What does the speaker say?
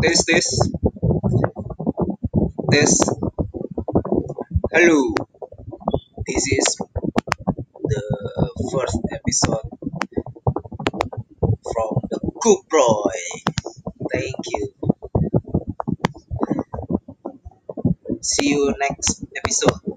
This this this. Hello. This is the first episode from the Cook Boy. Thank you. See you next episode.